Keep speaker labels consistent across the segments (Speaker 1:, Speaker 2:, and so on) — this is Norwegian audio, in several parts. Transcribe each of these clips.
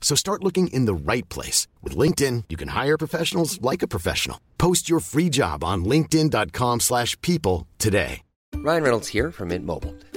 Speaker 1: So start looking in the right place. With LinkedIn, you can hire professionals like a professional. Post your free job on linkedin.com slash people today.
Speaker 2: Ryan Reynolds here from Mint Mobile.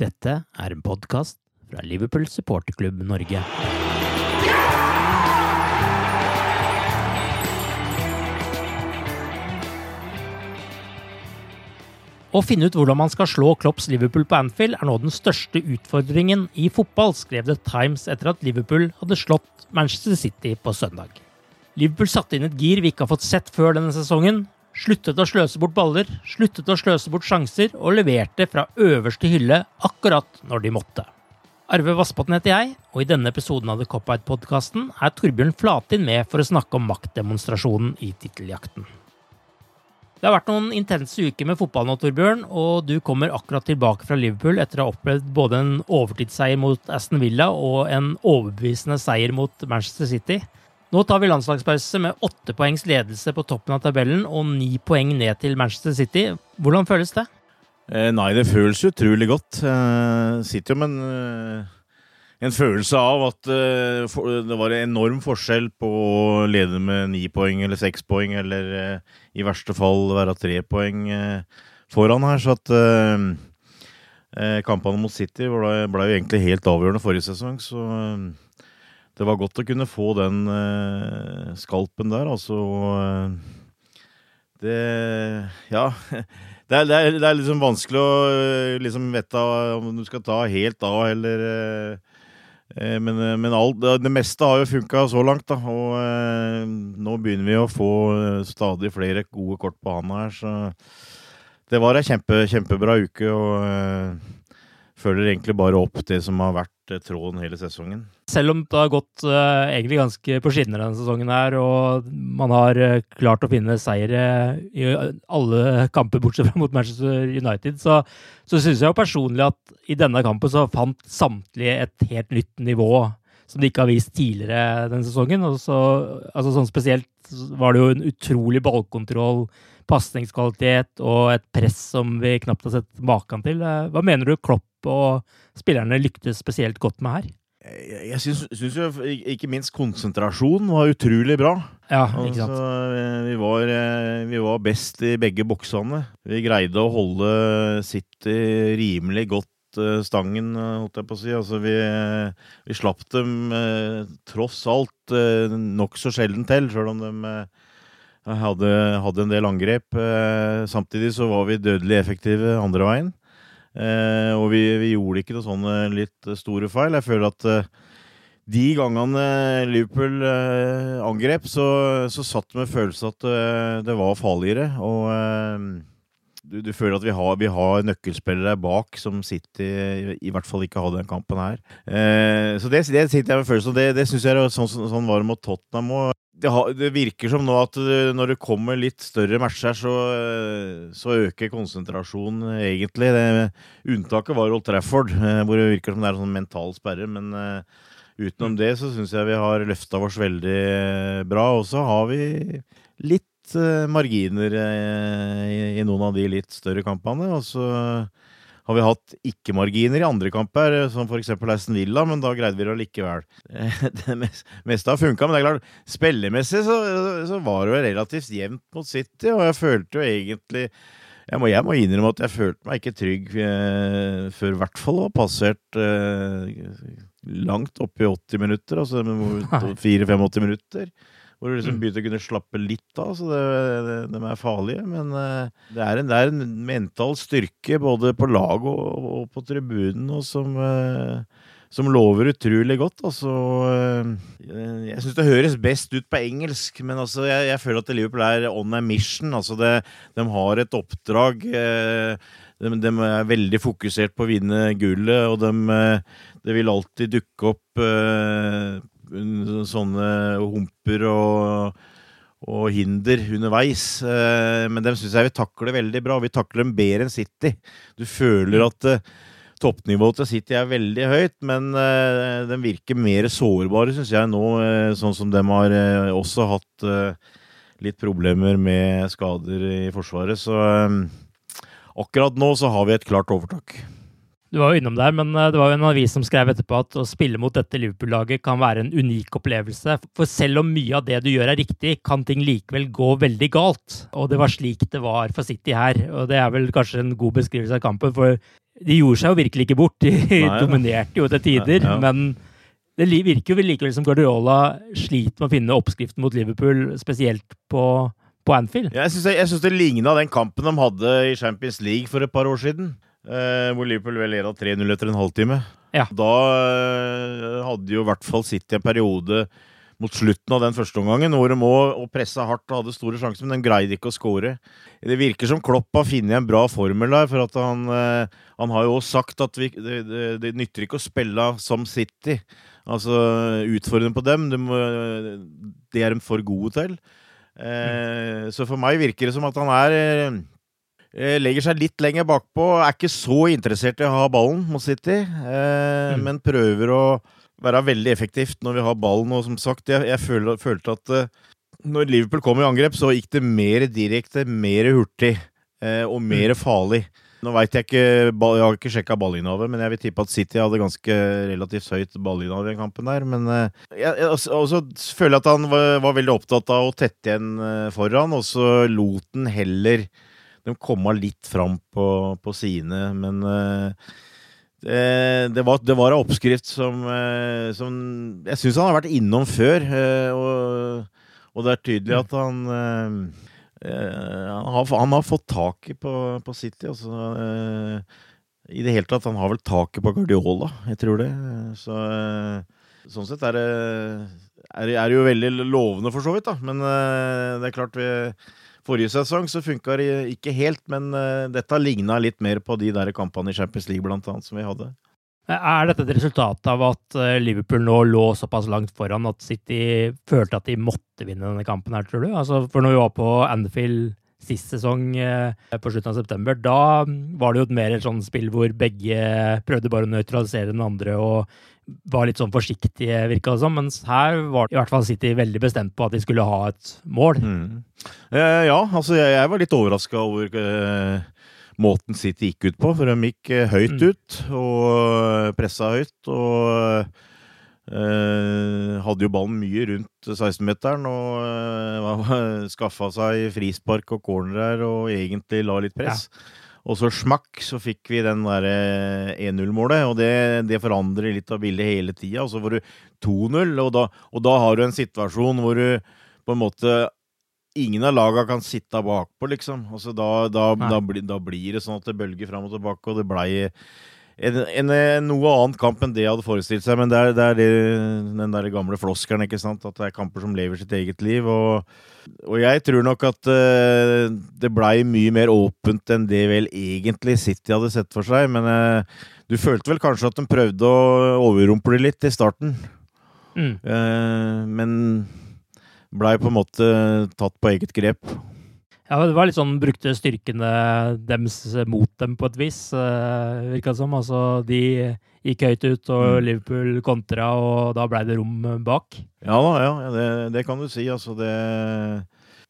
Speaker 3: Dette er en podkast fra Liverpool supporterklubb Norge. Å finne ut hvordan man skal slå Klopps Liverpool på Anfield er nå den største utfordringen i fotball, skrev The Times etter at Liverpool hadde slått Manchester City på søndag. Liverpool satte inn et gir vi ikke har fått sett før denne sesongen, sluttet å sløse bort baller, sluttet å sløse bort sjanser og leverte fra øverste hylle akkurat når de måtte. Arve Vassbotn heter jeg, og i denne episoden av The Cop-Out-podkasten er Torbjørn Flatin med for å snakke om maktdemonstrasjonen i titteljakten. Det har vært noen intense uker med fotball nå, Torbjørn, og du kommer akkurat tilbake fra Liverpool etter å ha opplevd både en overtidsseier mot Aston Villa og en overbevisende seier mot Manchester City. Nå tar vi landslagspause med åtte poengs ledelse på toppen av tabellen og ni poeng ned til Manchester City. Hvordan føles det?
Speaker 4: Eh, nei, det føles utrolig godt. Eh, sitter jo med en, eh, en følelse av at eh, det var en enorm forskjell på å lede med ni poeng eller seks poeng, eller i verste fall være tre poeng foran her. Så at kampene mot City ble, ble jo egentlig helt avgjørende forrige sesong, så det var godt å kunne få den eh, skalpen der, altså. eh, det Ja. Det er, det, er, det er liksom vanskelig å eh, liksom vite om du skal ta helt av, eller eh, eh, Men, men alt, det, meste har jo funka så langt, da. Og eh, nå begynner vi å få stadig flere gode kort på handa her, så det var ei kjempe, kjempebra uke. og følger egentlig bare opp det som har vært tråden hele sesongen.
Speaker 3: Selv om det har gått uh, egentlig ganske på skinner denne sesongen her, og man har uh, klart å finne seire i alle kamper bortsett fra mot Manchester United, så, så syns jeg jo personlig at i denne kampen så fant samtlige et helt nytt nivå som de ikke har vist tidligere denne sesongen. Og så, altså sånn spesielt var det jo en utrolig ballkontroll, pasningskvalitet og et press som vi knapt har sett maken til. Eh, Hva mener du Klopp og spillerne lyktes spesielt godt med her?
Speaker 4: Jeg, jeg syns, jo ikke minst konsentrasjon var utrolig bra.
Speaker 3: Ja, ikke sant?
Speaker 4: Altså, eh, vi, var, eh, vi var best i begge boksene. Vi greide å holde City rimelig godt eh, stangen, eh, holdt jeg på å si. Altså, vi, vi slapp dem eh, tross alt eh, nokså sjelden til, sjøl om de eh, hadde, hadde en del angrep. Eh, samtidig så var vi dødelig effektive andre veien. Eh, og vi, vi gjorde ikke noen sånne litt store feil. Jeg føler at eh, de gangene Liverpool eh, angrep, så, så satt med følelsen at det var farligere. Og du, du føler at vi har, vi har nøkkelspillere bak som City i, i hvert fall ikke hadde den kampen her. Eh, så det, det sitter jeg med følelsen av. Det, det syns jeg er sånn, sånn var det mot Tottenham òg. Det, det virker som nå at når det kommer litt større matcher, så, eh, så øker konsentrasjonen egentlig. Det, unntaket var Old Trafford, eh, hvor det virker som det er en sånn mental sperre. Men eh, utenom det så syns jeg vi har løfta oss veldig eh, bra. Og så har vi litt litt uh, marginer uh, i, noen av de litt større kampene. Og så har vi hatt ikke-marginer i andre kamper, som f.eks. Aston Villa, men da greide vi det likevel. Det meste har funka, men det er klart, spillemessig så, så var det jo relativt jevnt mot City, og jeg følte jo egentlig jeg må, jeg må, innrømme at jeg følte meg ikke trygg eh, før i hvert fall var passert eh, langt opp i 80 minutter, altså 4-85 minutter. Hvor du liksom mm. begynte å kunne slappe litt av. Så det, det, de er farlige. Men uh, det, er en, det, er en, mental styrke både på lag og, og på tribunen og som, uh, som lover utrolig godt. Altså, jeg syns det høres best ut på engelsk, men altså, jeg, jeg, føler at Liverpool er on a mission. Altså, det, de har et oppdrag. De, de, er veldig fokusert på å vinne gullet, og de, det vil alltid dukke opp sånne humper og, og hinder underveis. Eh, men dem syns jeg vi takler veldig bra. Vi takler dem bedre enn City. Du føler at eh, toppnivået til City er veldig høyt, men uh, de virker mer sårbare, syns jeg nå, uh, sånn som de har uh, også hatt litt problemer med skader i Forsvaret. Så akkurat nå så har vi et klart overtak.
Speaker 3: Du var jo innom der, men eh, det var jo en avis som skrev etterpå at å spille mot dette Liverpool-laget kan være en unik opplevelse. For selv om mye av det du gjør er riktig, kan ting likevel gå veldig galt. Og det var slik det var for City her. Og det er vel kanskje en god beskrivelse av kampen, for de gjorde seg jo virkelig ikke bort. De Nei, dominerte jo til tider, ja, ja. men det virker jo likevel som Guardiola sliter med å finne oppskriften mot Liverpool, spesielt på, på Anfield.
Speaker 4: Jeg syns det ligna den kampen de hadde i Champions League for et par år siden. Eh, hvor Liverpool vel leda 3-0 etter en halvtime.
Speaker 3: Ja.
Speaker 4: Da eh, hadde jo i hvert fall City en periode mot slutten av den første omgangen hvor de òg pressa hardt og hadde store sjanser, men de greide ikke å skåre. Det virker som Klopp har funnet en bra formel der, for at han, eh, han har jo også sagt at vi, det, det, det, nytter ikke å spille som City. Altså utfordrende på dem. De, det er de for gode til. Eh, så for meg virker det som at han er legger seg litt lenger bakpå. Er ikke så interessert i å ha ballen mot City, eh, mm. men prøver å være veldig effektivt når vi har ballen. Og som sagt, jeg, jeg følte, følte at eh, når Liverpool kom i angrep, så gikk det mer direkte, mer hurtig eh, og mer mm. farlig. Nå veit jeg ikke, jeg har ikke sjekka ballinnehavet, men jeg vil tippe at City hadde ganske relativt høyt ballinnehav i kampen der. Men eh, jeg, jeg også føler at han var, var, veldig opptatt av å tette igjen eh, foran, og så lot han heller de komma litt fram på, på sine, men uh, det, var, det var en oppskrift som, uh, som jeg syns han har vært innom før. Og, og, det er tydelig at han han har, han, har, fått taket på, på City. Altså, I det hele tatt. Han har vel taket på Guardiola, jeg tror det. Så, sånn sett er det, er, er det jo veldig lovende, for så vidt. da Men det er klart vi Forrige sesong så funka det ikke helt, men uh, dette ligna litt mer på de der kampene i Champions League blant annet, som vi hadde.
Speaker 3: Er dette et resultat av at eh, Liverpool nå lå såpass langt foran at City følte at de måtte vinne denne kampen her, tror du? Altså, for når vi var på Anfield sist sesong eh, på slutten av september, da var det jo et mer sånn spill hvor begge prøvde bare å nøytralisere den andre og var litt sånn forsiktige, virka det som. Mens her var i hvert fall City veldig bestemt på at de skulle ha et mål. Mm.
Speaker 4: Eh, ja, altså jeg, jeg, var litt overraska over eh, måten City gikk ut på. For de gikk eh, høyt mm. ut og pressa høyt. Og eh, hadde jo ballen mye rundt 16-meteren og eh, skaffa seg frispark og corner her og egentlig la litt press. Ja. Og så smakk, så fikk vi den der 1-0-målet, og det, det, forandrer litt av bildet hele tida. Og så får du 2-0, og, og, da har du en situasjon hvor du på en måte Ingen av laga kan sitte bakpå, liksom. Altså da, da, da, da, blir det sånn at det bølger fram og tilbake, og det blei en, en, noe annet kamp enn det jeg hadde forestilt seg. Men det er, det er det, den der gamle floskelen, ikke sant. At det er kamper som lever sitt eget liv. og og jeg tror nok at uh, det blei mye mer åpent enn det vel egentlig City hadde sett for seg. Men uh, du følte vel kanskje at de prøvde å overrumple litt i starten. Mm. Uh, men blei på en måte tatt på eget grep.
Speaker 3: Ja, det var litt sånn brukte styrkene deres mot dem på et vis, uh, virka det som. Altså, de gikk høyt ut, og mm. Liverpool kontra, og da blei det rom bak.
Speaker 4: Ja da, ja, det, det, kan du si. Altså, det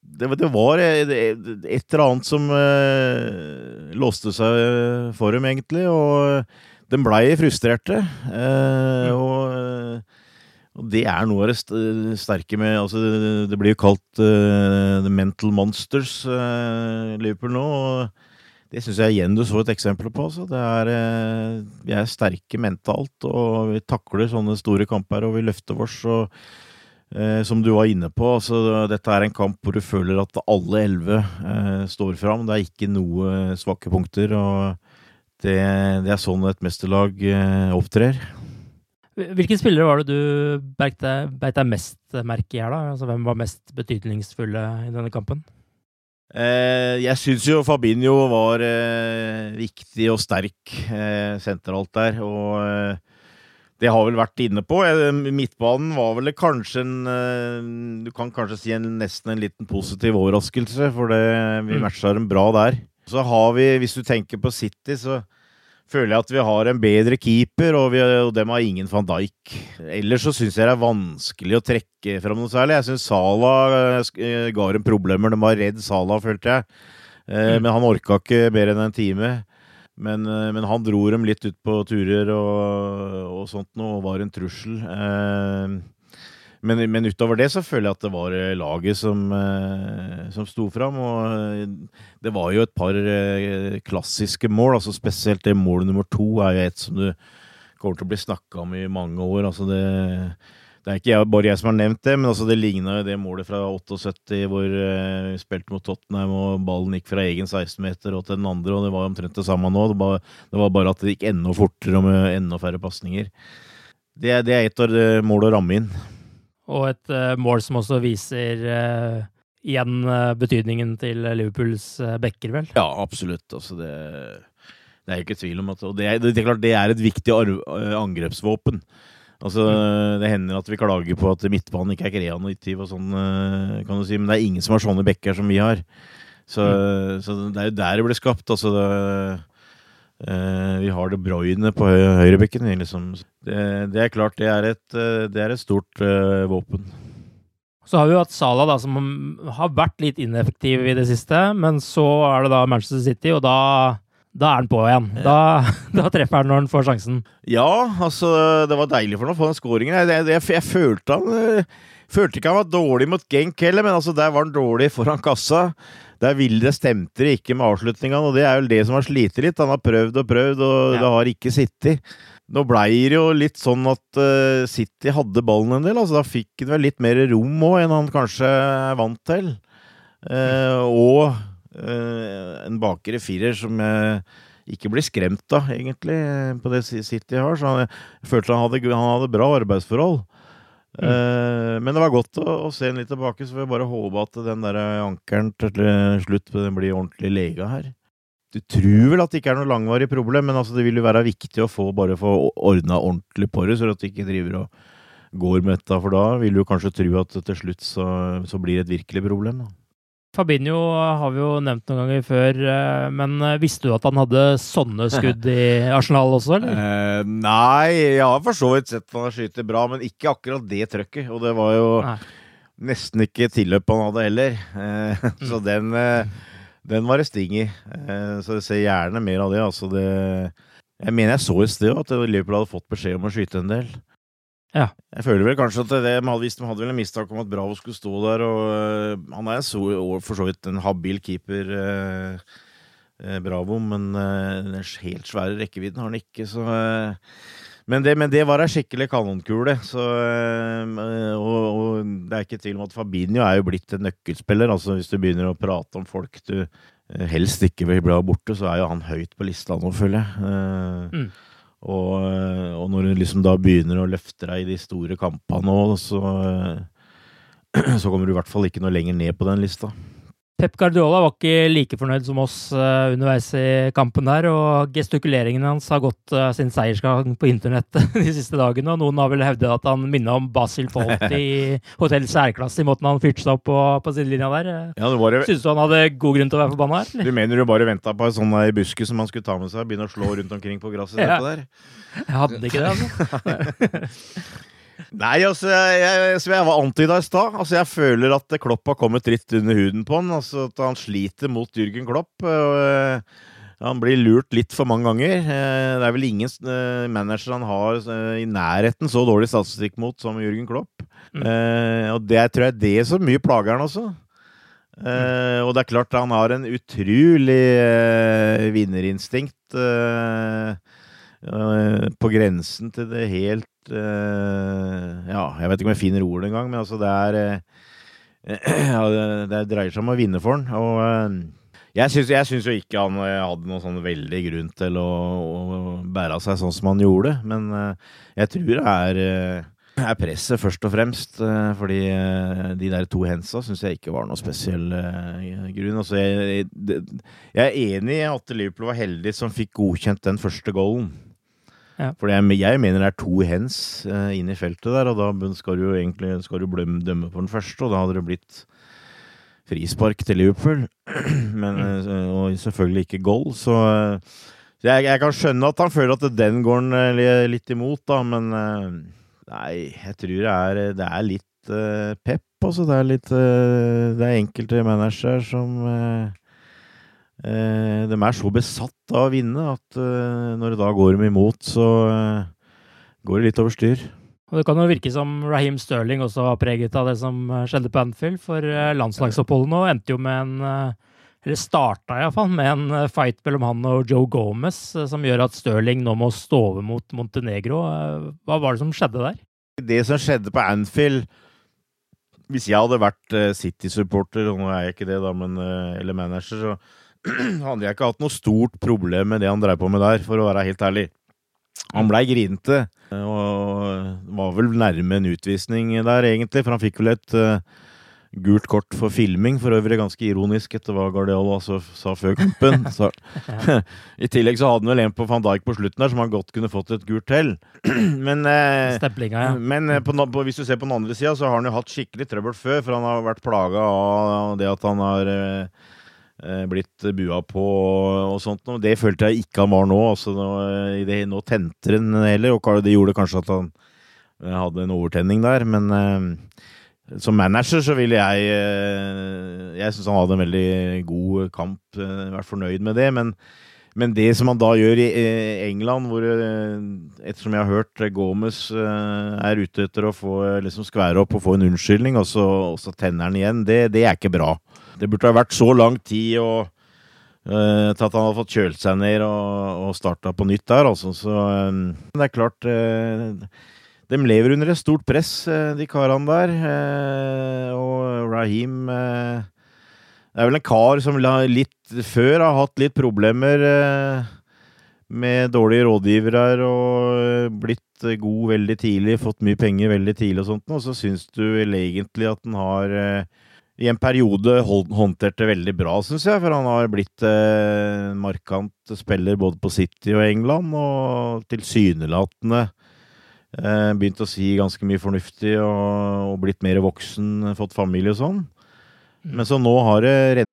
Speaker 4: det, det var et eller annet som eh, låste seg for dem, egentlig. Og de blei frustrerte. Og, det er noe av det sterke med altså, Det blir jo kalt uh, The Mental Monsters, Liverpool nå. og det syns jeg igjen du så et eksempel på. Altså. det er, vi er sterke mentalt, og vi takler sånne store kamper, og vi løfter oss. og som du var inne på, altså, dette er en kamp hvor du føler at alle elleve står fram. Det er ikke noe svake punkter, og det, det er sånn et mesterlag opptrer.
Speaker 3: Hvilke spillere var det du beit deg, mest merke i her, da? Altså, hvem var mest betydningsfulle i denne kampen?
Speaker 4: Eh, jeg syns jo Fabinho var eh, viktig og sterk eh, sentralt der, og det har vel vært inne på. Midtbanen var vel kanskje en eh, Du kan kanskje si en, nesten en liten positiv overraskelse, for det, vi mm. matcha dem bra der. Så har vi, hvis du tenker på City, så føler jeg at vi har en bedre keeper, og, vi, og dem har ingen van Dijk. Ellers så syns jeg det er vanskelig å trekke fram noe særlig. Jeg syns Salah eh, ga dem problemer. De var redd Salah, følte jeg. Eh, mm. Men han orka ikke mer enn en time. Men, eh, men, han dro dem litt ut på turer og, og sånt noe, og var en trussel. Eh, men, men, utover det så føler jeg at det var eh, laget som, som sto fram. Og det var jo et par klassiske mål, altså spesielt det mål nummer to er jo et som du kommer til å bli snakka om i mange år. altså det det er ikke jeg, bare jeg som har nevnt det, men altså det ligna jo det målet fra 78 hvor vi spilte mot Tottenham og ballen gikk fra egen 16-meter og til den andre, og det var omtrent det samme nå. Det, var, det var bare at det gikk enda fortere og med enda færre pasninger. Det, det, er ett av mål å ramme inn. Og
Speaker 3: et uh, mål som også viser uh, igjen betydningen til Liverpools backer, vel?
Speaker 4: Ja, absolutt. Altså det, det er ikke tvil om at Og det det er klart det er et viktig angrepsvåpen. Altså, mm. Det hender at vi klager på at midtbanen ikke er kreativ, og sånn, eh, kan du si, men det er ingen som har sånne bekker som vi har. Så, mm. så det er jo der det ble skapt. altså det, eh, Vi har det Bruyne på høyrebekken. Liksom. Det, det, er klart det er et, eh, det er et stort uh, våpen.
Speaker 3: Så har vi jo hatt Salah, da, som har vært litt ineffektiv i det siste. Men så er det da Manchester City, og da da er han på igjen. Da, da, treffer han når han får sjansen.
Speaker 4: Ja, altså, det var deilig for ham å få den skåringen. Jeg, jeg, jeg, følte han eh, Følte ikke han var dårlig mot Genk heller, men altså, der var han dårlig foran kassa. Der ville det stemte det ikke med avslutningene, og det er vel det som har slitt litt. Han har prøvd og prøvd, og ja. det har ikke sittet. Nå blei det jo litt sånn at uh, City hadde ballen en del, altså da fikk han vel litt mer rom òg enn han kanskje er vant til. Uh, og uh, en bakre firer som ikke blir skremt av, egentlig, på det City har. Så han, jeg følte han hadde, han hadde bra arbeidsforhold. Mm. Uh, men det var godt å, å se den litt tilbake, så får jeg bare håpe at den der ankelen til slutt blir ordentlig lega her. Du tror vel at det ikke er noe langvarig problem, men altså det vil jo være viktig å få bare få ordna ordentlig på det, så at du ikke driver og går med dette. For da vil du kanskje tro at til slutt så, så blir det et virkelig problem. da.
Speaker 3: Fabinho har vi jo nevnt noen ganger før, eh, men eh, visste du at han hadde sånne skudd i Arsenal også, eller?
Speaker 4: Eh, nei, jeg har for så vidt sett han skyter bra, men ikke akkurat det trøkket. Og det var jo nei. nesten ikke tilløp han hadde heller. Eh, mm. Så den, eh, den, var det sting i. Eh, så jeg ser gjerne mer av det. Altså det Jeg mener jeg så i sted at Liverpool hadde fått beskjed om å skyte en del.
Speaker 3: Ja.
Speaker 4: Jeg føler vel kanskje at det, hvis de hadde vel en mistanke om at Bravo skulle stå der, og uh, han er så, for så vidt en habil keeper, uh, uh, Bravo, men den helt svære rekkevidden har han ikke, så men det, men det, var ei skikkelig kanonkule. Så, og, og, det er ikke tvil om at Fabinho er jo blitt en nøkkelspiller. altså Hvis du begynner å prate om folk du helst ikke vil bli borte, så er jo han høyt på lista nå, føler jeg. Mm. Og, eh, og, når hun liksom da begynner å løfte deg i de store kampene òg, så, så kommer du i hvert fall ikke noe lenger ned på den lista.
Speaker 3: Pep Guardiola var ikke like fornøyd som oss uh, underveis i kampen der, og gestikuleringen hans har gått uh, sin seiersgang på internett de siste dagene, og noen har vel hevdet at han minner om Basil Folt i Hotell Særklasse i måten han fyrte seg opp på, på sidelinja der. Ja, bare... Syns du han hadde god grunn til å være forbanna her?
Speaker 4: Du mener du bare venta på ei sånn buske som han skulle ta med seg, og begynne å slå rundt omkring på gresset? Ja. Der.
Speaker 3: Jeg hadde ikke det, altså.
Speaker 4: Nei, altså, jeg, som jeg var antyda i stad, altså, jeg føler at Klopp har kommet litt under huden på han. Altså, at han sliter mot Jürgen Klopp. Og, uh, han blir lurt litt for mange ganger. Uh, det er vel ingen uh, manager han har i nærheten så dårlig statistikk mot som Jürgen Klopp. Mm. og det tror jeg det er så mye plager han også. Mm. Og det er klart han har en utrolig vinnerinstinkt. på grensen til det helt Ja, jeg vet ikke om jeg finner ordet engang, men altså, det er uh, ja, det, dreier seg om å vinne for han. Og uh, jeg syns, jeg syns jo ikke han hadde noen sånn veldig grunn til å, å bære av seg sånn som han gjorde, men jeg tror det er er presset, først og fremst. Fordi de der to hensa syns jeg ikke var noe spesiell grunn. Altså, jeg, jeg, er enig i at Liverpool var heldig som fikk godkjent den første goalen. Ja. For jeg, mener det er to hens uh, inn i feltet der, og da skal du jo egentlig skal du dømme på den første, og da hadde det blitt frispark til Liverpool. Men, uh, og selvfølgelig ikke goal, så uh, jeg, jeg, kan skjønne at han føler at den går han litt imot, da, men nei, jeg tror det er, det er litt pep, altså. Det er litt Det er enkelte managere som eh, de er så besatt av å vinne at eh, når det da går dem imot, så eh, går det litt over styr.
Speaker 3: Og Det kan jo virke som Raheem Sterling også var preget av det som eh, skjedde på Anfield. For eh, landslagsoppholdet nå endte jo med en eh, Eller starta iallfall med en fight mellom han og Joe Gomez, som gjør at Sterling nå må stå over mot Montenegro. Hva var det som skjedde der?
Speaker 4: Det som skjedde på Anfield Hvis jeg hadde vært City-supporter, og nå er jeg ikke det, da, men, eller manager, så hadde jeg ikke hatt noe stort problem med det han drev på med der, for å være helt ærlig. Han blei grinete, og var vel nærme en utvisning der, egentlig, for han fikk vel et uh, gult kort for filming, for øvrig ganske ironisk etter hva Guardiola altså sa før kampen. Så, I tillegg så hadde han vel en på van Dijk på slutten der som han godt kunne fått et gult til. men, eh,
Speaker 3: ja.
Speaker 4: men eh, på, på, hvis du ser på den andre sida, så har han jo hatt skikkelig trøbbel før, for han har vært plaga av det at han har eh, Eh, blitt bua på og sånt noe. Det følte jeg ikke han var nå. Altså, nå, det, nå tente han heller, og det gjorde kanskje at han eh, hadde en overtenning der. Men eh, som manager så ville jeg eh, Jeg syns han hadde en veldig god kamp. Eh, vært fornøyd med det. Men, men, det som han da gjør i eh, England, hvor ettersom jeg har hørt Gomez er ute etter å få liksom skvære opp og få en unnskyldning, og så, og så tenner han igjen, det, det er ikke bra. Det burde ha vært så lang tid og, uh, til at han hadde fått kjølt seg ned og, og starta på nytt der, altså. Så um, det er klart uh, De lever under et stort press, uh, de karene der. og Raheem Det er vel en kar som litt før har hatt litt problemer med dårlige rådgivere og blitt god veldig tidlig, fått mye penger veldig tidlig og sånt, og så syns du egentlig at den har i en periode håndtert det veldig bra, syns jeg. For han har blitt eh, markant spiller både på City og England, og tilsynelatende eh, begynt å si ganske mye fornuftig og, og, blitt mer voksen, fått familie og sånn. Mm. Men så nå har det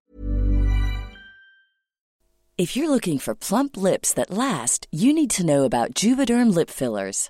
Speaker 5: If you're looking for plump lips that last, you need to know about Juvederm lip fillers.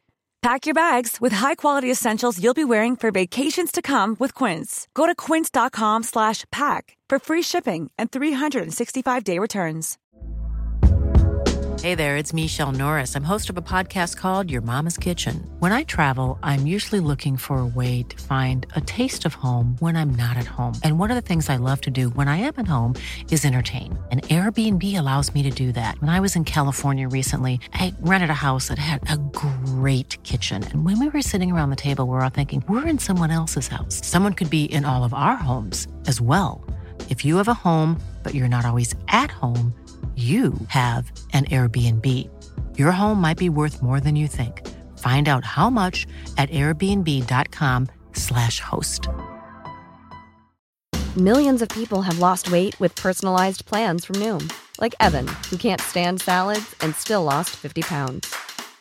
Speaker 6: Pack your bags with high-quality essentials you'll be wearing for vacations to come with Quince. Go to quince.com slash pack for free shipping and 365-day returns.
Speaker 7: Hey there, it's Michelle Norris. I'm host of a podcast called Your Mama's Kitchen. When I travel, I'm usually looking for a way to find a taste of home when I'm not at home. And one of the things I love to do when I am at home is entertain. And Airbnb allows me to do that. When I was in California recently, I rented a house that had a great kitchen. And when we were sitting around the table, we were all thinking, we're in someone else's house. Someone could be in all of our homes as well. If you have a home, but you're not always at home, you have an Airbnb. Your home might be worth more than you think. Find out how much at airbnb.com/slash host.
Speaker 8: Millions of people have lost weight with personalized plans from Noom, like Evan, who can't stand salads and still lost 50 pounds.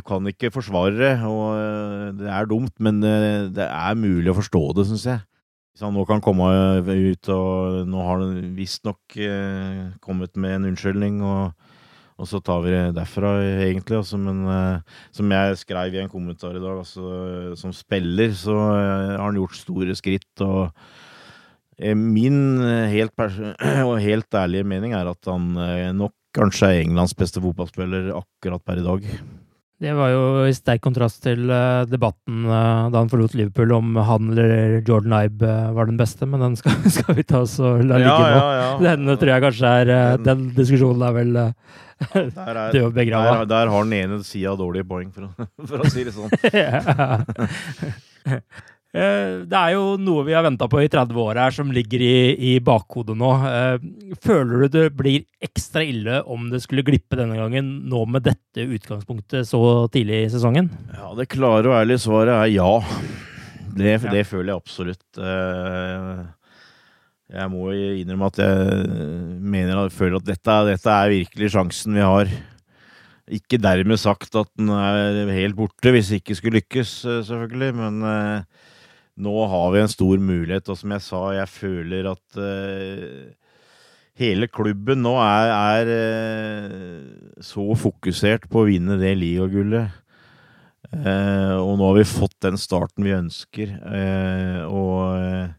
Speaker 4: Du kan ikke forsvare det, og øh, det er dumt, men øh, det er mulig å forstå det, syns jeg. Hvis han nå kan komme ut, og nå har han visstnok eh, kommet med en unnskyldning, og, og, så tar vi det derfra, egentlig. Altså, men eh, som jeg skrev i en kommentar i dag, altså, som spiller så eh, har han gjort store skritt. og eh, Min helt, og helt ærlige mening er at han eh, nok kanskje er Englands beste fotballspiller akkurat per i dag.
Speaker 3: Det var jo i sterk kontrast til uh, debatten uh, da han forlot Liverpool om han eller Jordan Ibe uh, var den beste, men den skal, skal vi ta oss og la ligge
Speaker 4: ja,
Speaker 3: nå.
Speaker 4: Ja, ja.
Speaker 3: Den tror jeg kanskje er Den, den diskusjonen er vel død og begrava.
Speaker 4: Der, der, har den ene sida dårlige poeng, for å, for å si det sånn.
Speaker 3: Eh, det er jo noe vi har venta på i 30 år her, som ligger i, i, bakhodet nå. Eh, føler du det blir ekstra ille om det skulle glippe denne gangen, nå med dette utgangspunktet så tidlig i sesongen?
Speaker 4: Ja, Det klare og ærlige svaret er ja. Det, ja. det føler jeg absolutt. Eh, jeg må innrømme at jeg mener og føler at dette, dette er virkelig sjansen vi har. Ikke dermed sagt at den er helt borte, hvis det ikke skulle lykkes, selvfølgelig. Men nå har vi en stor mulighet, og som jeg sa, jeg føler at uh, hele klubben nå er, er uh, så fokusert på å vinne det ligagullet. Uh, og nå har vi fått den starten vi ønsker. og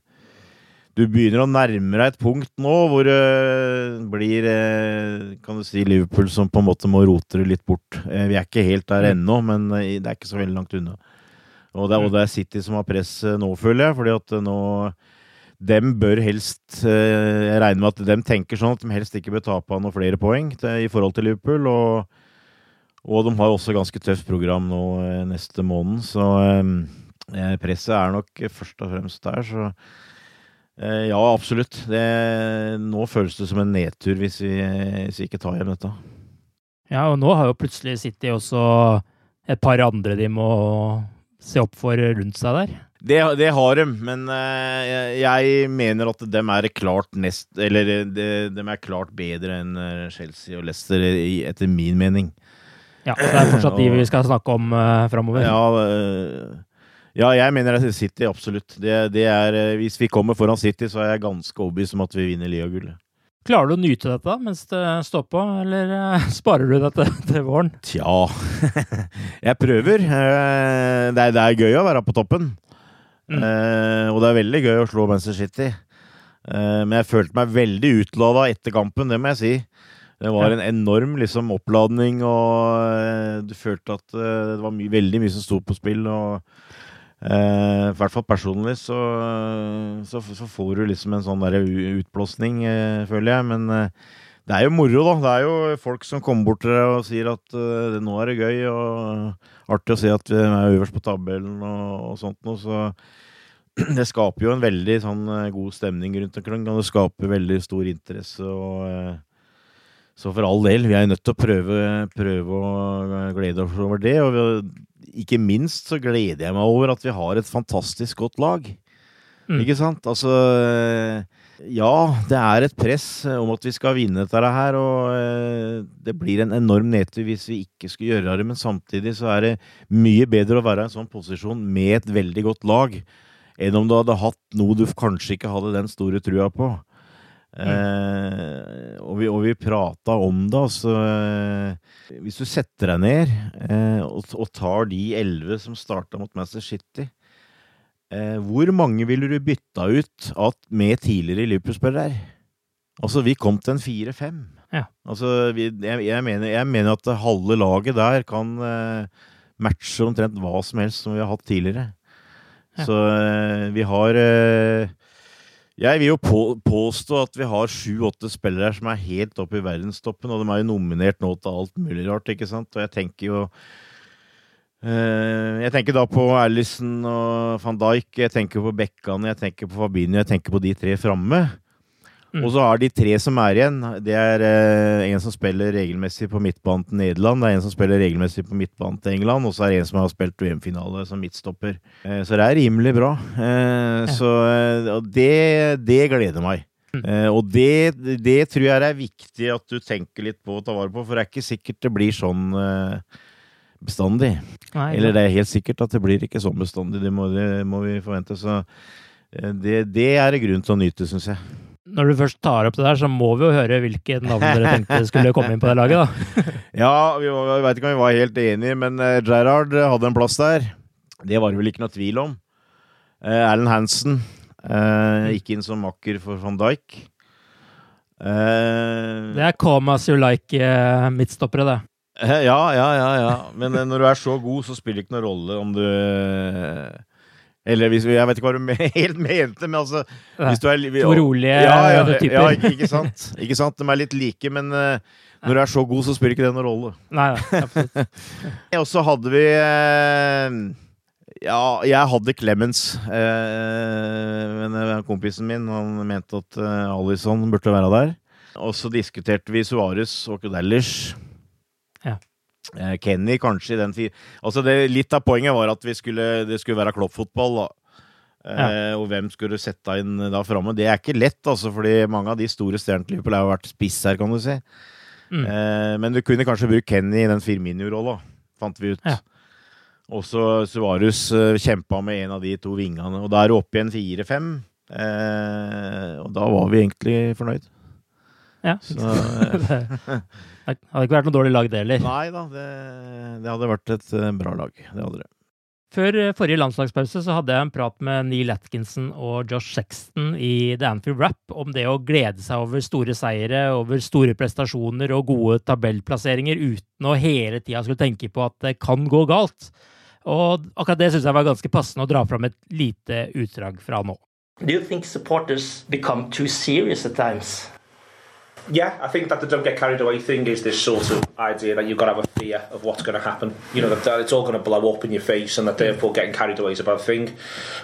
Speaker 4: du begynner å nærme deg et punkt nå hvor det blir kan du si, Liverpool som på en måte må rote det litt bort. vi er ikke helt der ennå, men det er ikke så veldig langt unna. Og det, er, og det er City som har press eh, nå, føler jeg. fordi at eh, nå dem bør helst eh, Jeg regner med at dem tenker sånn at de helst ikke bør tape noen flere poeng til, i forhold til Liverpool. Og, og, de har også ganske tøft program nå neste måned, så eh, presset er nok først og fremst der. Så eh, ja, absolutt. Det, nå føles det som en nedtur hvis vi, hvis vi ikke tar hjem dette.
Speaker 3: Ja, og nå har jo plutselig City også et par andre de må se opp for rundt seg der?
Speaker 4: Det, det har de, men uh, jeg mener at dem er klart nest Eller de, de er klart bedre enn eh, Chelsea og Leicester, etter min mening.
Speaker 3: Ja, så det er fortsatt de vi skal snakke om uh, framover?
Speaker 4: Ja, ja, jeg mener det er City, absolutt. Det, det er, hvis vi kommer foran City, så er jeg ganske overbevist om at vi vinner Lia-gullet.
Speaker 3: Klarer du å nyte dette mens det står på, eller uh, sparer du dette til våren?
Speaker 4: Tja Jeg prøver. Uh, det, er, det, er, gøy å være på toppen. Mm. Uh, og det er veldig gøy å slå Manchester City. men jeg følte meg veldig utlada etter kampen, det må jeg si. Det var en enorm liksom, oppladning, og eh, du følte at eh, det var my veldig mye som sto på spill. og eh, I hvert fall personlig så, så, så, får du liksom en sånn der utblåsning, eh, føler jeg. Men eh, det er jo moro, da. Det er jo folk som kommer bort til deg og sier at uh, nå er det gøy og artig å se at vi er øverst på tabellen og, og sånt noe. Så det skaper jo en veldig sånn god stemning rundt omkring, og det skaper veldig stor interesse. og uh, så for all del, vi er nødt til å prøve, prøve å glede oss over det. Og vi, ikke minst så gleder jeg meg over at vi har et fantastisk godt lag. Mm. Ikke sant? Altså Ja, det er et press om at vi skal vinne dette her, og eh, det blir en enorm nedtur hvis vi ikke skulle gjøre det. Men samtidig så er det mye bedre å være i en sånn posisjon med et veldig godt lag enn om du hadde hatt noe du kanskje ikke hadde den store trua på. Mm. Eh, og vi, og vi prata om det, altså eh, Hvis du setter deg ned eh, og, og, tar de elleve som starta mot Manchester City eh, Hvor mange ville du bytta ut at, med tidligere Liverpool-spillere? Altså, vi kom til en fire-fem.
Speaker 3: Ja.
Speaker 4: Altså, vi, jeg, jeg, mener, jeg, mener, at halve laget der kan eh, matche omtrent hva som helst som vi har hatt tidligere. Ja. Så eh, vi har jeg vil jo på, påstå at vi har sju-åtte spillere som er helt oppe i verdenstoppen, og de er jo nominert nå til alt mulig rart, ikke sant? Og jeg tenker jo uh, Jeg tenker da på Alison og van Dijk, jeg tenker på Bekkan, jeg tenker på Fabinho, jeg tenker på de tre framme. Mm. Og så har de tre som er igjen. Det er eh, en som spiller regelmessig på midtbanen til Nederland, det er en som spiller regelmessig på midtbanen til England, og så er det en som har spilt VM-finale som midtstopper. Eh, så det er rimelig bra. Eh, ja. Så eh, det, det, gleder meg. Mm. Eh, og det, det, tror jeg er viktig at du tenker litt på å ta vare på, for det er ikke sikkert det blir sånn eh, bestandig. Nei, Eller det er helt sikkert at det blir ikke sånn bestandig, det må, det må vi forvente. Så det, det er det grunn til å nyte, syns jeg
Speaker 3: når du først tar opp det der, så må vi jo høre hvilke navn dere tenkte skulle komme inn på det laget, da.
Speaker 4: ja, vi veit ikke om vi var helt enige, men uh, Gerhard hadde en plass der. Det var det vel ikke noe tvil om. Uh, Alan Hansen uh, gikk inn som makker for van Dijk.
Speaker 3: Uh, det er come as you like-midtstoppere, det.
Speaker 4: Ja, ja, ja, ja. Men når du er så god, så spiller det ikke noen rolle om du eller hvis, Jeg vet ikke hva du helt mente, men altså hvis
Speaker 3: du er, To rolige
Speaker 4: ja, ja, typer. Ja, ikke, ikke, sant? ikke sant? De er litt like, men uh, når du er så god, så spiller ikke det noen rolle.
Speaker 3: Nei, absolutt.
Speaker 4: Og så hadde vi uh, Ja, jeg hadde Clemens. Uh, men kompisen min han mente at Alison burde være der. Og så diskuterte vi Suárez og Kudelish. Eh, Kenny kanskje i den Altså det, Litt av poenget var at skulle, det skulle være kloppfotball. da. Ja. Eh, og hvem skulle du sette inn da framme? Det er ikke lett, altså, fordi mange av de store stjernene til Liverpool har vært spiss her, kan du si. Mm. Eh, men du kunne kanskje brukt Kenny i den Firminio-rolla, fant vi ut. Ja. Også Suarus uh, kjempa med en av de to vingene, og da er du oppe i en fire-fem. Eh, og da var vi egentlig fornøyd.
Speaker 3: Ja. Så, eh, Det hadde ikke vært noe dårlig lag, det heller.
Speaker 4: Nei da, det, det, hadde vært et eh, bra lag. Det hadde det.
Speaker 3: Før eh, forrige landslagspause så hadde jeg en prat med Neil Atkinson og Josh Sexton i The Anfield Rap om det å glede seg over store seire, over store prestasjoner og gode tabellplasseringer uten å hele tida skulle tenke på at det kan gå galt. Og akkurat det syns jeg var ganske passende å dra fram et lite utdrag fra nå.
Speaker 9: Do you think supporters become too serious at times?
Speaker 10: Yeah, I think that the don't get carried away thing is this sort of idea that you've got to have a fear of what's going to happen. You know, that it's all going to blow up in your face, and that therefore getting carried away is a bad thing.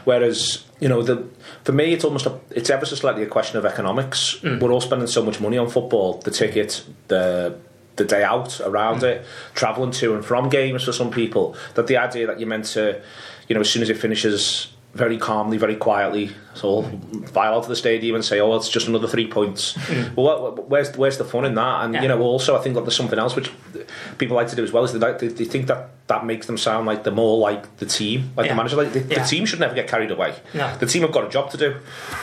Speaker 10: Whereas, you know, the for me, it's almost a, it's ever so slightly a question of economics. Mm. We're all spending so much money on football, the ticket, the the day out around mm. it, travelling to and from games for some people. That the idea that you're meant to, you know, as soon as it finishes very calmly, very quietly, so file out of the stadium and say, "Oh, it's just another three points." Mm. Well, where's where's the fun in that? And yeah. you know, also I think that there's something else which people like to do as well is they, they, they think that that makes them sound like they're more like the team, like yeah. the manager. Like the, yeah. the, team should never get carried away.
Speaker 3: No.
Speaker 10: The team have got a job to do.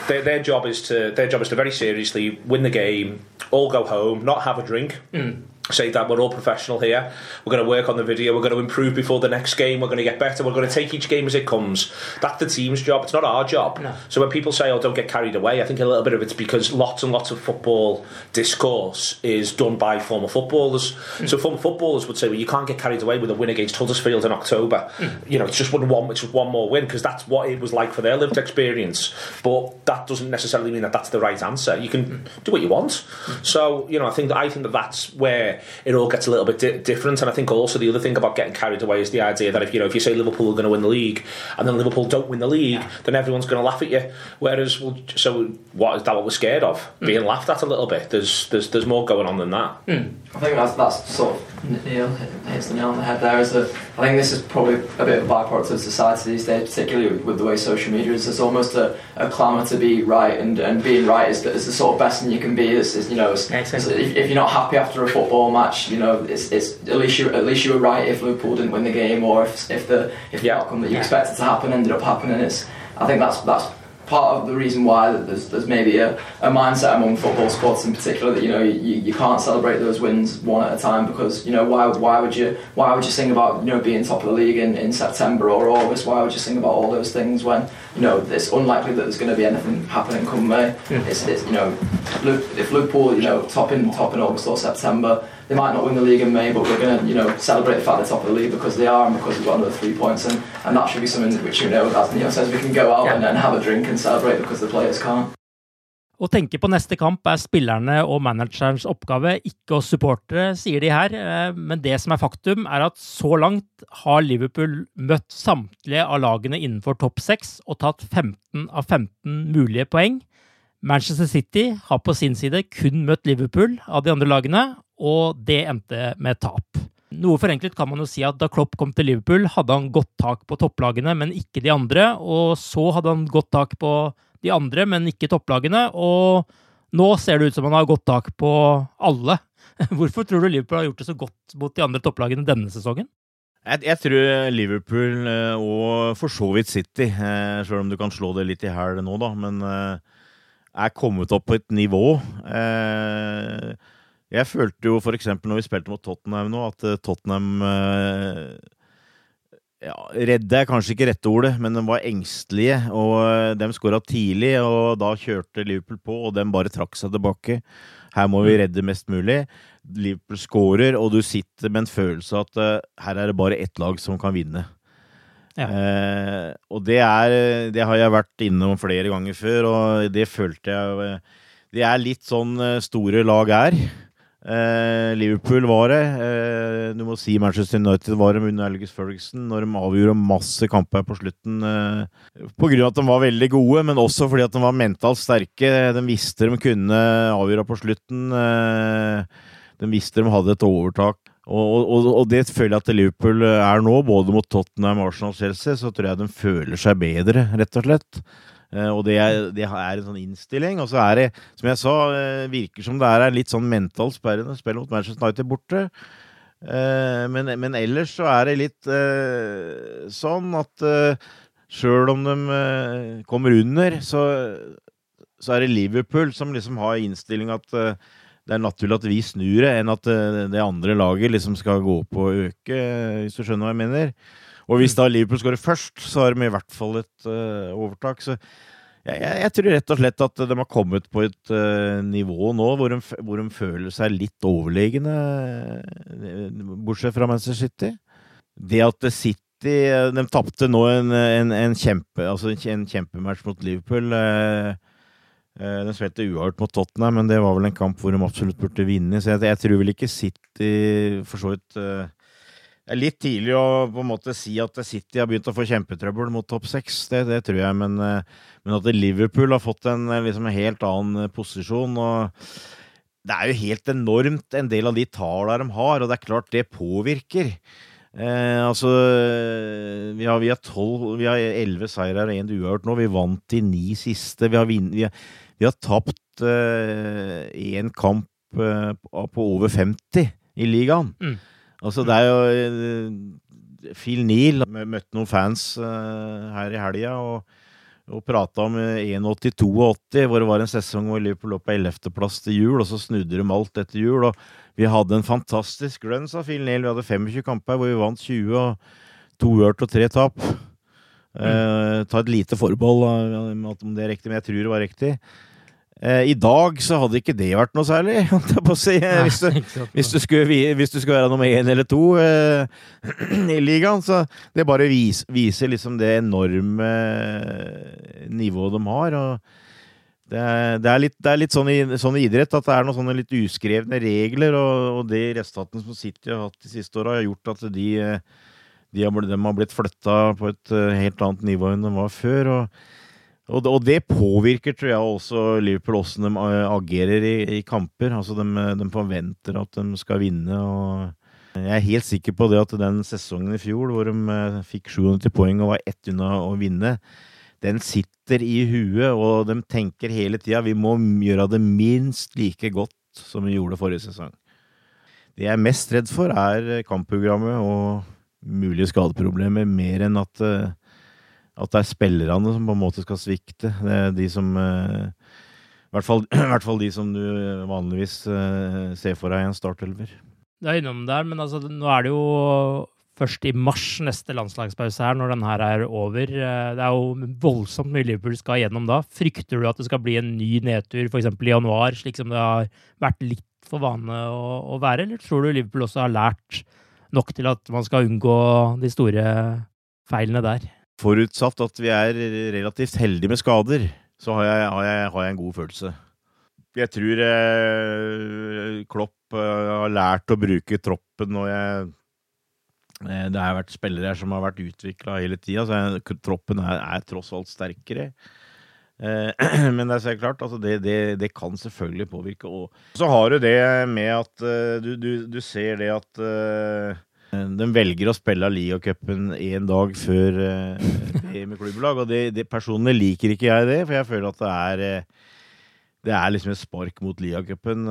Speaker 10: Their, their job is to their job is to very seriously win the game, all go home, not have a drink.
Speaker 3: Mm
Speaker 10: say that we're all professional here. We're going to work on the video. We're going to improve before the next game. We're going to get better. We're going to take each game as it comes. That's the team's job. It's not our job.
Speaker 9: No.
Speaker 10: So when people say, "Oh, don't get carried away," I think a little bit of it's because lots and lots of football discourse is done by former footballers.
Speaker 9: Mm.
Speaker 10: So former footballers would say, "Well, you can't get carried away with a win against Huddersfield in October.
Speaker 9: Mm.
Speaker 10: You know, it's just one one, it's just one more win because that's what it was like for their lived experience. But that doesn't necessarily mean that that's the right answer. You can
Speaker 9: Mm.
Speaker 10: do what you want. So you know, I think that I think that that's where it all gets a little bit di- different. And I think also the other thing about getting carried away is the idea that if you know if you say Liverpool are going to win the league and then Liverpool don't win the league, then everyone's going to laugh at you. Whereas, well, so what is that? What we're scared of hmm. being laughed at a little bit. There's there's there's more going on than that. Hmm.
Speaker 11: I think that's that's sort of Neil hits the nail on the head there. Is that I think this is probably a bit of a byproduct of society these days, particularly with, the way social media is. There's almost a, a clamour to be right, and, and being right is the, is the sort of best thing you can be. Is, is you know, it's, it's- if, if you're not happy after a football match, you know, it's, it's at least you at least you were right if Liverpool didn't win the game, or if if the if the outcome that you
Speaker 9: Yeah.
Speaker 11: expected to happen ended up happening. It's I think that's that's part of the reason why there's, there's maybe a, a mindset among football squads in particular that you know you, you can't celebrate those wins one at a time because you know why why would you why would you sing about you know being top of the league in, in September or August? Why would you sing about all those things when you know it's unlikely that there's going to be anything happening come May? It's, it's you know if Liverpool you know top in top in August or September they might not win the league in May but we're going to you know celebrate the fact they're top of the league because they are and because we've got another three points and, and that should be something which you know as Neil says we can go out and, and have a drink and celebrate because the players can't
Speaker 3: Å tenke på neste kamp er spillerne og managerens oppgave, ikke oss supportere, sier de her. Eh, Men det som er faktum, er at så langt har Liverpool møtt samtlige av lagene innenfor topp seks og tatt 15 av 15 mulige poeng. Manchester City har på sin side kun møtt Liverpool av de andre lagene, og det endte med tap. Noe forenklet kan man jo si at da Klopp kom til Liverpool, hadde han godt tak på topplagene, men ikke de andre, og så hadde han godt tak på de andre, men ikke topplagene, og nå ser det ut som han har godt tak på alle. Hvorfor tror du Liverpool har gjort det så godt mot de andre topplagene denne sesongen?
Speaker 4: Jeg, jeg tror Liverpool eh, og for så vidt City, sjøl selv om du kan slå det litt i hæl nå, da, men eh, er kommet opp på et nivå. Eh, jeg følte jo f.eks. når vi spilte mot Tottenham nå, at eh, Tottenham eh, ja, Redde er kanskje ikke rette ordet, men de var engstelige. og eh, De skåra tidlig, og da kjørte Liverpool på, og de bare trakk seg tilbake. Her må vi redde mest mulig. Liverpool skårer, og du sitter med en følelse av at her er det bare ett lag som kan vinne. Eh, og det er Det har jeg vært innom flere ganger før, og det følte jeg Det er litt sånn store lag er. Eh, Liverpool var det. Eh, du må si Manchester United var det under Alex Ferguson når de avgjorde masse kamper på slutten. Eh, på grunn av at de var veldig gode, men også fordi at de var mentalt sterke. De visste de kunne avgjøre på slutten. Eh, de visste de hadde et overtak. Og, og, og det føler jeg at Liverpool er nå, både mot Tottenham, Arsenal og Chelsea. Så tror jeg de føler seg bedre, rett og slett. Eh, og det er, det er en sånn innstilling. Og så er det, som jeg sa, eh, virker som det er litt sånn mental sperre når du mot Manchester United borte. Eh, men, men ellers så er det litt sånn at sjøl om de kommer under, så, så er det Liverpool som liksom har innstilling at det er naturlig at vi snur det, enn at det andre laget liksom skal gå på og øke, hvis du skjønner hva jeg mener. Og hvis da Liverpool skårer først, så har de i hvert fall et uh, overtak. Så jeg, jeg, jeg tror rett og slett at de har kommet på et uh, nivå nå hvor de, hvor de føler seg litt overlegne, eh, bortsett fra Manchester City. Det at City De tapte nå en, en, en, kjempe, altså en kjempematch mot Liverpool. De spilte uavgjort mot Tottenham, men det var vel en kamp hvor de absolutt burde vinne. Så jeg, jeg tror vel ikke City for så vidt eh, Er litt tidlig å på en måte si at City har begynt å få kjempetrøbbel mot topp seks. Det, det tror jeg, men, eh, men at Liverpool har fått en eh, liksom, helt annen eh, posisjon. og Det er jo helt enormt en del av de tallene de har, og det er klart det påvirker. Eh, altså Vi har, vi har, 12, vi har 11 seire og én uavgjort nå. Vi vant de ni siste. Vi har, vinn, vi har, vi har tapt én kamp eh, på over 50 i ligaen.
Speaker 3: Mm.
Speaker 4: Altså, det er jo eh, Phil Neal møtte noen fans eh, her i helga, og og prata om 81-82, hvor det var en sesong hvor Liverpool lå på 11.-plass til jul, og så snudde de alt etter jul. og Vi hadde en fantastisk run, sa Phil Neal. Vi hadde 25 kamper hvor vi vant 20, og to ørt og tre tap. Mm. Eh, ta et lite forbehold om det er riktig, men jeg tror det var riktig. Eh, I dag så hadde ikke det vært noe særlig, si. hvis, du, hvis, du skulle, hvis, du, skulle, være nummer én eller to eh, i ligaen. Så det bare vis, viser liksom det enorme nivået de har. det er, det er, litt, det er litt sånn, i, sånn, i, idrett at det er noen sånne litt uskrevne regler, og, og de resultatene som City har hatt de siste åra, har gjort at de, de, har, de har blitt flytta på et eh, helt annet nivå enn de var før. og og og det, påvirker, tror jeg, også Liverpool åssen de eh, agerer i, i, kamper. Altså, de, de, forventer at de skal vinne. og Jeg er helt sikker på det at den sesongen i fjor, hvor de eh, fikk 700 poeng og var ett unna å vinne, den sitter i huet, og de tenker hele tida vi må gjøre det minst like godt som vi gjorde forrige sesong. Det jeg er mest redd for, er kampprogrammet og mulige skadeproblemer, mer enn at at det er spillerne som på en måte skal svikte. Det er de som eh, i hvert, fall, I hvert fall de som du vanligvis eh, ser for deg i en startelver.
Speaker 3: Du er innom der, men altså, nå er det jo først i mars neste landslagspause her, når den her er over. Eh, det er jo voldsomt mye Liverpool skal gjennom da. Frykter du at det skal bli en ny nedtur f.eks. i januar, slik som det har vært litt for vane å, å, være, eller tror du Liverpool også har lært nok til at man skal unngå de store feilene der?
Speaker 4: Forutsatt at vi er relativt heldige med skader, så har jeg, har jeg, har jeg en god følelse. Jeg tror eh, Klopp eh, har lært å bruke troppen, og jeg eh, Det har vært spillere her som har vært utvikla hele tida, så jeg, troppen er, er, tross alt sterkere. Eh, men det er klart, altså det, det, det, kan selvfølgelig påvirke. Og så har du det med at uh, du, du, du, ser det at uh, de velger å spille Liacupen én dag før EM i klubblag, og det, det, personlig liker ikke jeg det, for jeg føler at det er uh, det er liksom et spark mot Liacupen.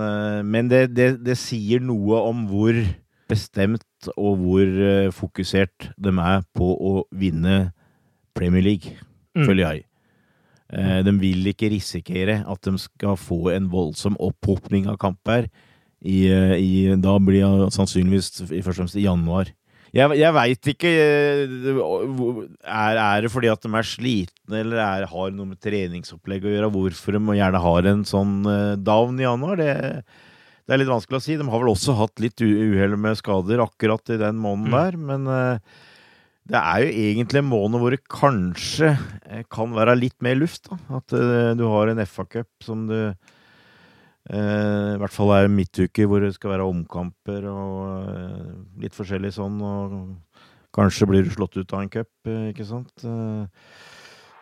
Speaker 4: Men det, det, det, sier noe om hvor bestemt og hvor fokusert de er på å vinne Premier League, mm. føler jeg. de vil ikke risikere at de skal få en voldsom opphopning av kamper i, eh, i, da blir jeg sannsynligvis først og fremst i januar. Jeg, jeg veit ikke eh, er, er, det fordi at de er slitne, eller er, har noe med treningsopplegg å gjøre? Hvorfor de gjerne har en sånn eh, down i januar? Det, det, er litt vanskelig å si. De har vel også hatt litt uhell med skader akkurat i den måneden mm. der, men det er jo egentlig en måned hvor det kanskje kan være litt mer luft. Da. At du har en FA-cup som du I hvert fall er det midtuke hvor det skal være omkamper og eh, litt forskjellig sånn. Og kanskje blir du slått ut av en cup, eh, ikke sant. Eh,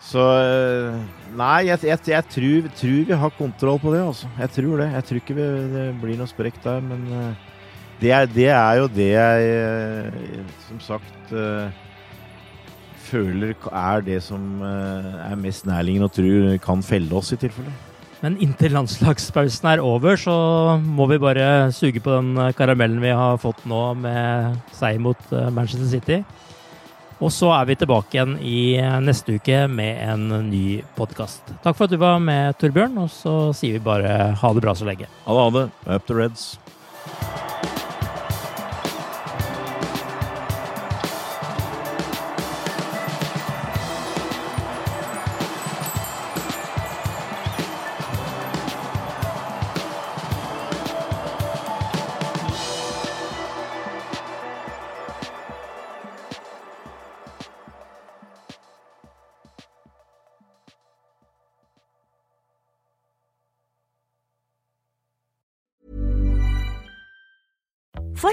Speaker 4: så eh, Nei, jeg, jeg, jeg tror, tror, vi har kontroll på det, altså. Jeg tror det. Jeg tror ikke vi, det blir noe sprekk der, men eh, det er, det er, jo det jeg som sagt føler er det som er mest nærliggende å tro kan felle oss, i tilfelle.
Speaker 3: Men inntil landslagspausen er over, så må vi bare suge på den karamellen vi har fått nå med seier mot eh, Manchester City. Og så er vi tilbake igjen i neste uke med en ny podkast. Takk for at du var med, Torbjørn, og så sier vi bare ha det bra så lenge.
Speaker 4: Ha det, ha det. Up to Reds.